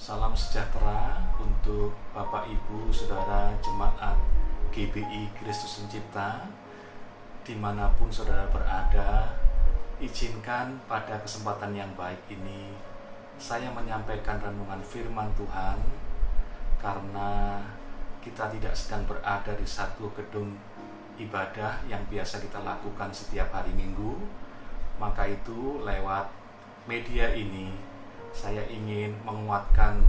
Salam sejahtera untuk Bapak Ibu Saudara Jemaat GBI Kristus Pencipta Di mana pun saudara berada Izinkan pada kesempatan yang baik ini Saya menyampaikan renungan firman Tuhan Karena kita tidak sedang berada di satu gedung ibadah yang biasa kita lakukan setiap hari minggu Maka itu lewat media ini saya ingin menguatkan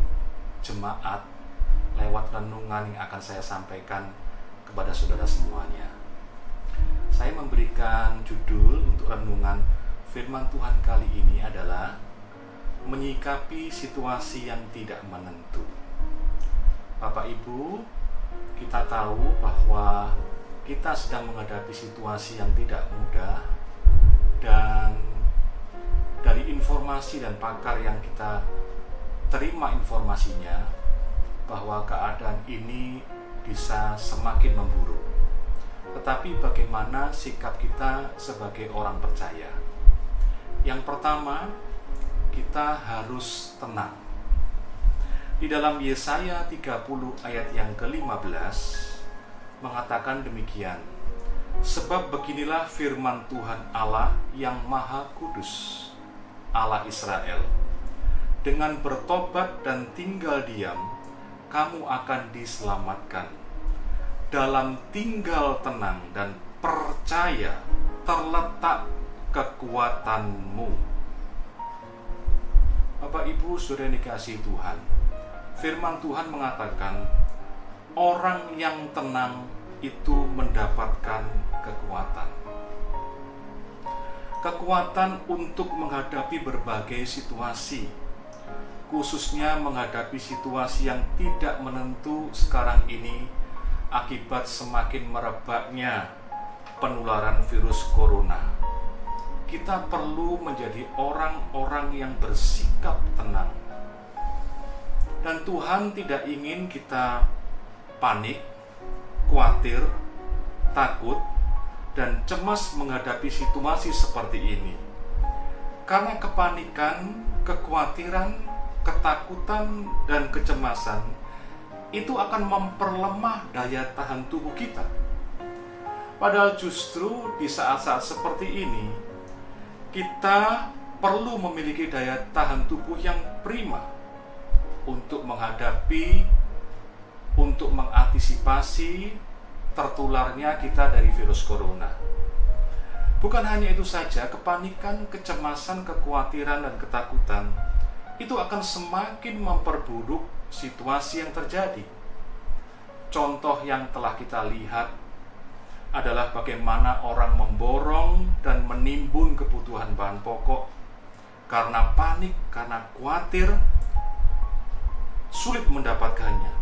jemaat lewat renungan yang akan saya sampaikan kepada saudara semuanya. Saya memberikan judul untuk renungan firman Tuhan kali ini adalah menyikapi situasi yang tidak menentu. Bapak Ibu, kita tahu bahwa kita sedang menghadapi situasi yang tidak mudah dan informasi dan pakar yang kita terima informasinya bahwa keadaan ini bisa semakin memburuk. Tetapi bagaimana sikap kita sebagai orang percaya? Yang pertama, kita harus tenang. Di dalam Yesaya 30 ayat yang ke-15 mengatakan demikian. Sebab beginilah firman Tuhan Allah yang Maha Kudus Allah Israel. Dengan bertobat dan tinggal diam, kamu akan diselamatkan. Dalam tinggal tenang dan percaya terletak kekuatanmu. Bapak Ibu sudah dikasih Tuhan. Firman Tuhan mengatakan, orang yang tenang itu mendapatkan kekuatan kekuatan untuk menghadapi berbagai situasi, khususnya menghadapi situasi yang tidak menentu sekarang ini akibat semakin merebaknya penularan virus corona. Kita perlu menjadi orang-orang yang bersikap tenang. Dan Tuhan tidak ingin kita panik, khawatir, takut, dan cemas menghadapi situasi seperti ini. Karena kepanikan, kekhawatiran, ketakutan, dan kecemasan itu akan memperlemah daya tahan tubuh kita. Padahal justru di saat-saat seperti ini, kita perlu memiliki daya tahan tubuh yang prima untuk menghadapi, untuk mengantisipasi tertularnya kita dari virus corona. Bukan hanya itu saja, kepanikan, kecemasan, kekhawatiran, dan ketakutan itu akan semakin memperburuk situasi yang terjadi. Contoh yang telah kita lihat adalah bagaimana orang memborong dan menimbun kebutuhan bahan pokok karena panik, karena khawatir, sulit mendapatkannya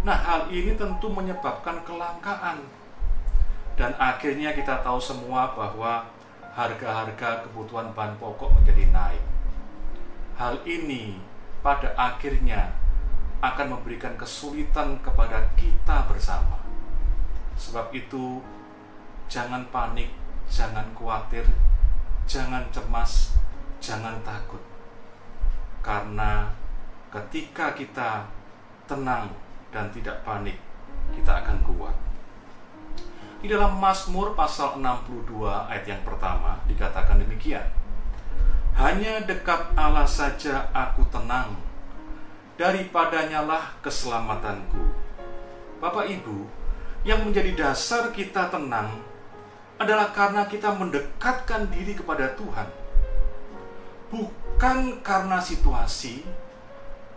Nah, hal ini tentu menyebabkan kelangkaan. Dan akhirnya kita tahu semua bahwa harga-harga kebutuhan bahan pokok menjadi naik. Hal ini pada akhirnya akan memberikan kesulitan kepada kita bersama. Sebab itu, jangan panik, jangan khawatir, jangan cemas, jangan takut. Karena ketika kita tenang dan tidak panik, kita akan kuat. Di dalam Mazmur pasal 62 ayat yang pertama dikatakan demikian. Hanya dekat Allah saja aku tenang, daripadanya lah keselamatanku. Bapak Ibu, yang menjadi dasar kita tenang adalah karena kita mendekatkan diri kepada Tuhan. Bukan karena situasi,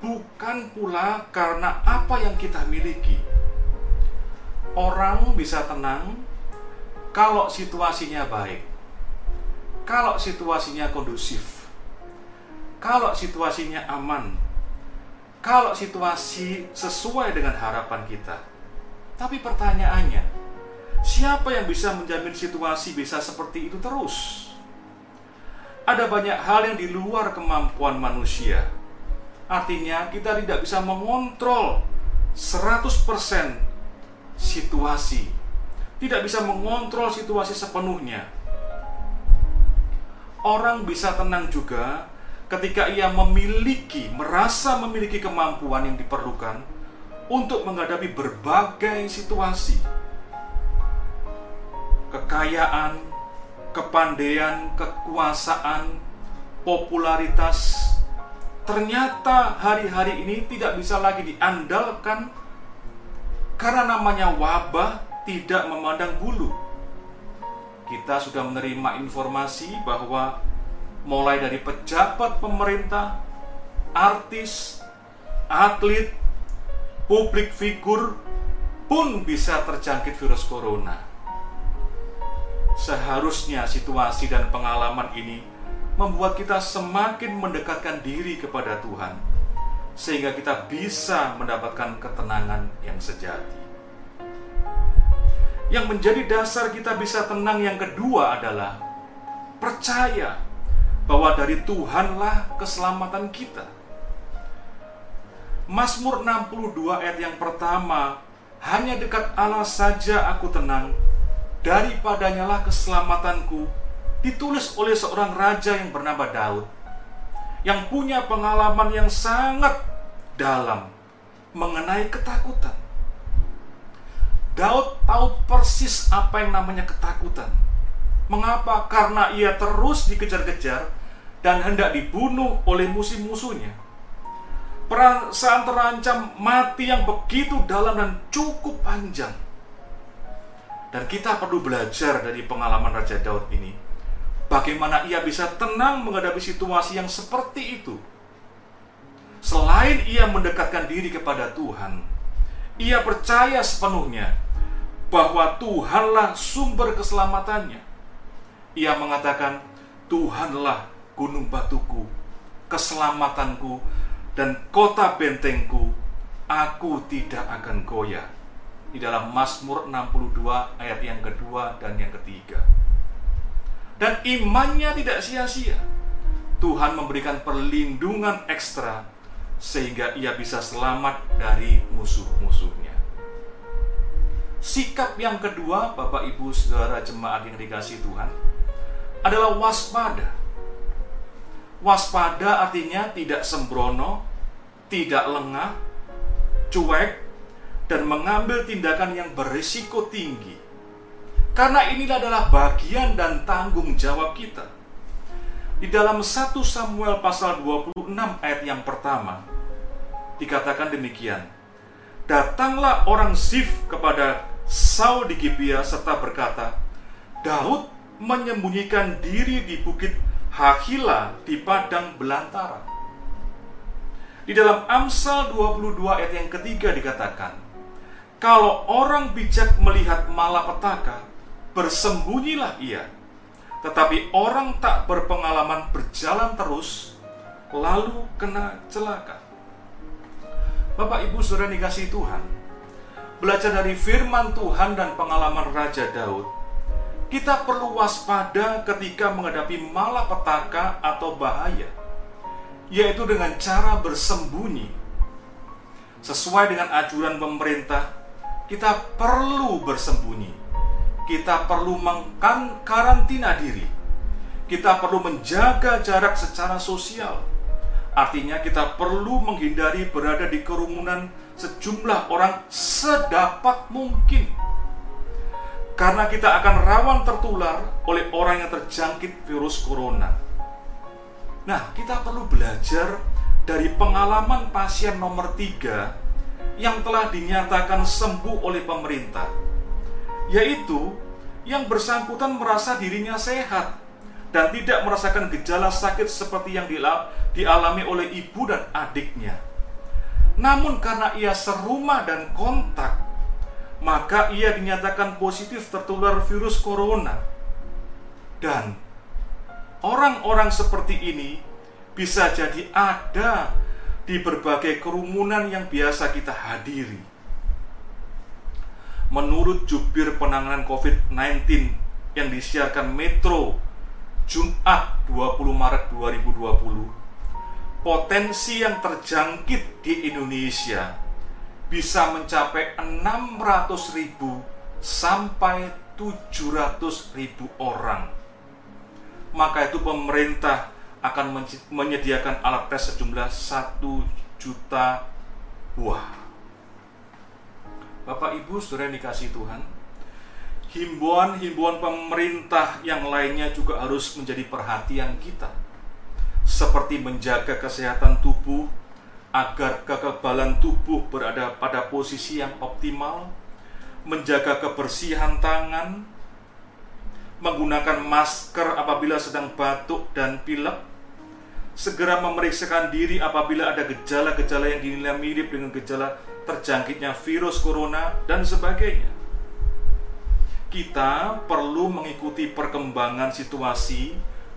bukan pula karena apa yang kita miliki. Orang bisa tenang kalau situasinya baik, kalau situasinya kondusif, kalau situasinya aman, kalau situasi sesuai dengan harapan kita. Tapi pertanyaannya, siapa yang bisa menjamin situasi bisa seperti itu terus? Ada banyak hal yang di luar kemampuan manusia Artinya kita tidak bisa mengontrol 100% situasi. Tidak bisa mengontrol situasi sepenuhnya. Orang bisa tenang juga ketika ia memiliki, merasa memiliki kemampuan yang diperlukan untuk menghadapi berbagai situasi. Kekayaan, kepandaian, kekuasaan, popularitas, ternyata hari-hari ini tidak bisa lagi diandalkan karena namanya wabah tidak memandang bulu. Kita sudah menerima informasi bahwa mulai dari pejabat pemerintah, artis, atlet, publik figur pun bisa terjangkit virus corona. Seharusnya situasi dan pengalaman ini membuat kita semakin mendekatkan diri kepada Tuhan, sehingga kita bisa mendapatkan ketenangan yang sejati. Yang menjadi dasar kita bisa tenang yang kedua adalah percaya bahwa dari Tuhanlah keselamatan kita. Mazmur 62 ayat yang pertama, hanya dekat Allah saja aku tenang, daripadanya lah keselamatanku, ditulis oleh seorang raja yang bernama Daud, yang punya pengalaman yang sangat dalam mengenai ketakutan. Daud tahu persis apa yang namanya ketakutan Mengapa? Karena ia terus dikejar-kejar dan hendak dibunuh oleh musuh-musuhnya. Perasaan terancam mati yang begitu dalam dan cukup panjang. Dan kita perlu belajar dari pengalaman Raja Daud ini. Bagaimana ia bisa tenang menghadapi situasi yang seperti itu. Selain ia mendekatkan diri kepada Tuhan, ia percaya sepenuhnya bahwa Tuhanlah sumber keselamatannya ia mengatakan, Tuhanlah gunung batuku, keselamatanku, dan kota bentengku, aku tidak akan goyah. Di dalam Mazmur 62 ayat yang kedua dan yang ketiga. Dan imannya tidak sia-sia. Tuhan memberikan perlindungan ekstra sehingga ia bisa selamat dari musuh-musuhnya. Sikap yang kedua, Bapak Ibu Saudara jemaat yang dikasih Tuhan, adalah waspada. Waspada artinya tidak sembrono, tidak lengah, cuek, dan mengambil tindakan yang berisiko tinggi. Karena inilah adalah bagian dan tanggung jawab kita. Di dalam 1 Samuel pasal 26 ayat yang pertama, dikatakan demikian. Datanglah orang Zif kepada Saul di Gibeah serta berkata, Daud menyembunyikan diri di bukit Hakila di padang belantara. Di dalam Amsal 22 ayat yang ketiga dikatakan, kalau orang bijak melihat malapetaka, bersembunyilah ia. Tetapi orang tak berpengalaman berjalan terus, lalu kena celaka. Bapak Ibu Saudara dikasih Tuhan, belajar dari firman Tuhan dan pengalaman Raja Daud, kita perlu waspada ketika menghadapi malapetaka atau bahaya, yaitu dengan cara bersembunyi. Sesuai dengan ajuran pemerintah, kita perlu bersembunyi. Kita perlu mengkarantina diri. Kita perlu menjaga jarak secara sosial. Artinya kita perlu menghindari berada di kerumunan sejumlah orang sedapat mungkin karena kita akan rawan tertular oleh orang yang terjangkit virus corona. Nah, kita perlu belajar dari pengalaman pasien nomor tiga yang telah dinyatakan sembuh oleh pemerintah, yaitu yang bersangkutan merasa dirinya sehat dan tidak merasakan gejala sakit seperti yang dialami oleh ibu dan adiknya. Namun karena ia serumah dan kontak maka ia dinyatakan positif tertular virus corona. Dan orang-orang seperti ini bisa jadi ada di berbagai kerumunan yang biasa kita hadiri. Menurut jubir penanganan COVID-19 yang disiarkan Metro Jumat 20 Maret 2020, potensi yang terjangkit di Indonesia bisa mencapai 600 ribu sampai 700 ribu orang. Maka itu pemerintah akan menyediakan alat tes sejumlah 1 juta buah. Bapak Ibu Saudara dikasih Tuhan, himbauan-himbauan pemerintah yang lainnya juga harus menjadi perhatian kita. Seperti menjaga kesehatan tubuh agar kekebalan tubuh berada pada posisi yang optimal, menjaga kebersihan tangan, menggunakan masker apabila sedang batuk dan pilek, segera memeriksakan diri apabila ada gejala-gejala yang dinilai mirip dengan gejala terjangkitnya virus corona, dan sebagainya. Kita perlu mengikuti perkembangan situasi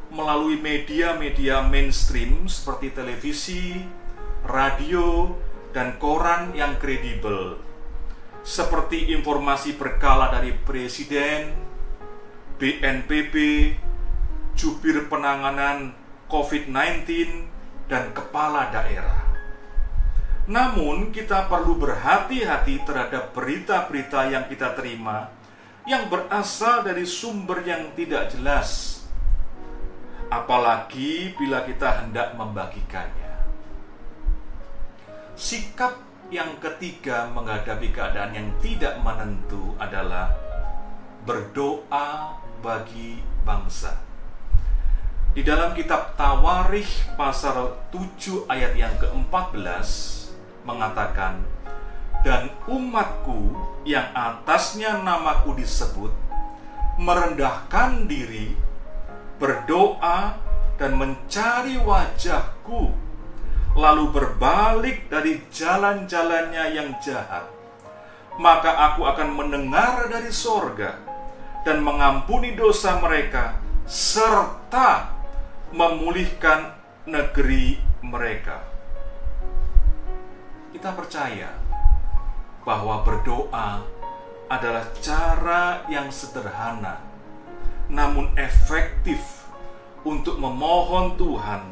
melalui media-media mainstream seperti televisi, radio, dan koran yang kredibel, seperti informasi berkala dari Presiden, BNPB, jubir penanganan COVID-19, dan kepala daerah. Namun, kita perlu berhati-hati terhadap berita-berita yang kita terima yang berasal dari sumber yang tidak jelas, apalagi bila kita hendak membagikannya. Sikap yang ketiga menghadapi keadaan yang tidak menentu adalah berdoa bagi bangsa. Di dalam kitab Tawarikh pasal 7 ayat yang ke-14 mengatakan, "Dan umatku yang atasnya namaku disebut merendahkan diri, berdoa, dan mencari wajahku, lalu berbalik dari jalan-jalannya yang jahat, maka aku akan mendengar dari sorga dan mengampuni dosa mereka, serta memulihkan negeri mereka." Kita percaya bahwa berdoa adalah cara yang sederhana namun efektif untuk memohon Tuhan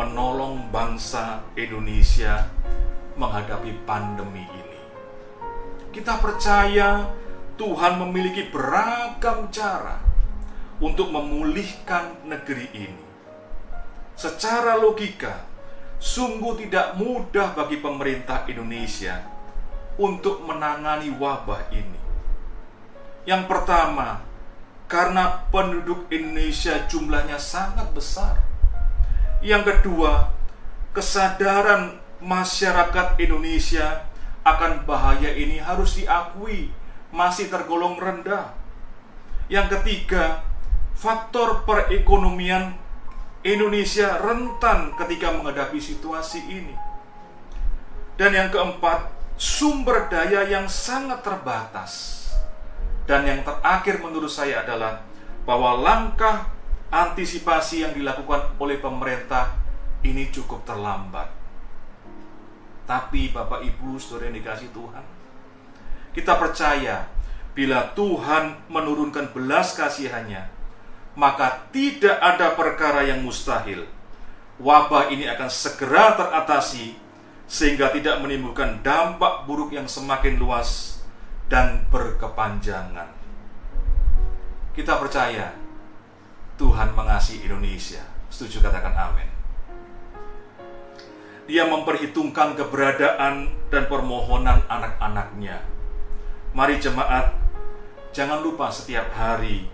menolong bangsa Indonesia menghadapi pandemi ini. Kita percaya Tuhan memiliki beragam cara untuk memulihkan negeri ini. Secara logika, Sungguh tidak mudah bagi pemerintah Indonesia untuk menangani wabah ini. Yang pertama, karena penduduk Indonesia jumlahnya sangat besar. Yang kedua, kesadaran masyarakat Indonesia akan bahaya ini harus diakui masih tergolong rendah. Yang ketiga, faktor perekonomian Indonesia rentan ketika menghadapi situasi ini. Dan yang keempat, sumber daya yang sangat terbatas. Dan yang terakhir menurut saya adalah bahwa langkah antisipasi yang dilakukan oleh pemerintah ini cukup terlambat. Tapi Bapak Ibu, saudara yang dikasih Tuhan, kita percaya bila Tuhan menurunkan belas kasihannya, maka tidak ada perkara yang mustahil. Wabah ini akan segera teratasi sehingga tidak menimbulkan dampak buruk yang semakin luas dan berkepanjangan. Kita percaya Tuhan mengasihi Indonesia. Setuju katakan amin. Dia memperhitungkan keberadaan dan permohonan anak-anaknya. Mari jemaat, jangan lupa setiap hari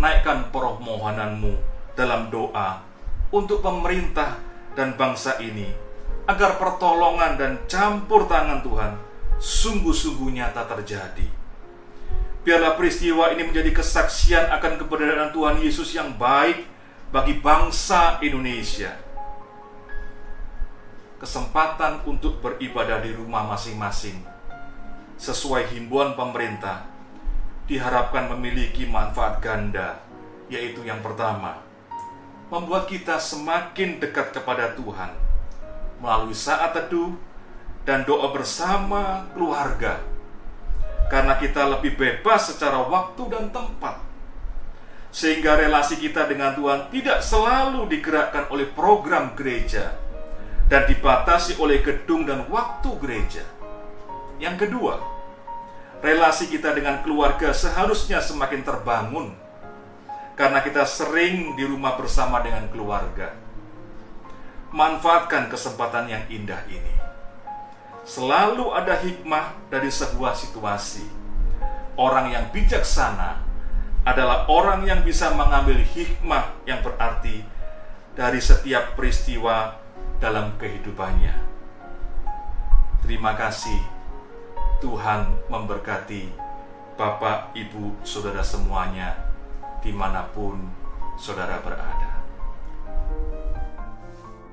naikkan permohonanmu dalam doa untuk pemerintah dan bangsa ini agar pertolongan dan campur tangan Tuhan sungguh-sungguh nyata terjadi. Biarlah peristiwa ini menjadi kesaksian akan keberadaan Tuhan Yesus yang baik bagi bangsa Indonesia. Kesempatan untuk beribadah di rumah masing-masing sesuai himbauan pemerintah diharapkan memiliki manfaat ganda, yaitu yang pertama, membuat kita semakin dekat kepada Tuhan melalui saat teduh dan doa bersama keluarga, karena kita lebih bebas secara waktu dan tempat, sehingga relasi kita dengan Tuhan tidak selalu digerakkan oleh program gereja dan dibatasi oleh gedung dan waktu gereja. Yang kedua, relasi kita dengan keluarga seharusnya semakin terbangun karena kita sering di rumah bersama dengan keluarga. manfaatkan kesempatan yang indah ini. Selalu ada hikmah dari sebuah situasi. Orang yang bijaksana adalah orang yang bisa mengambil hikmah yang berarti dari setiap peristiwa dalam kehidupannya. Terima kasih, Tuhan memberkati Bapak, Ibu, Saudara semuanya, di mana pun saudara berada.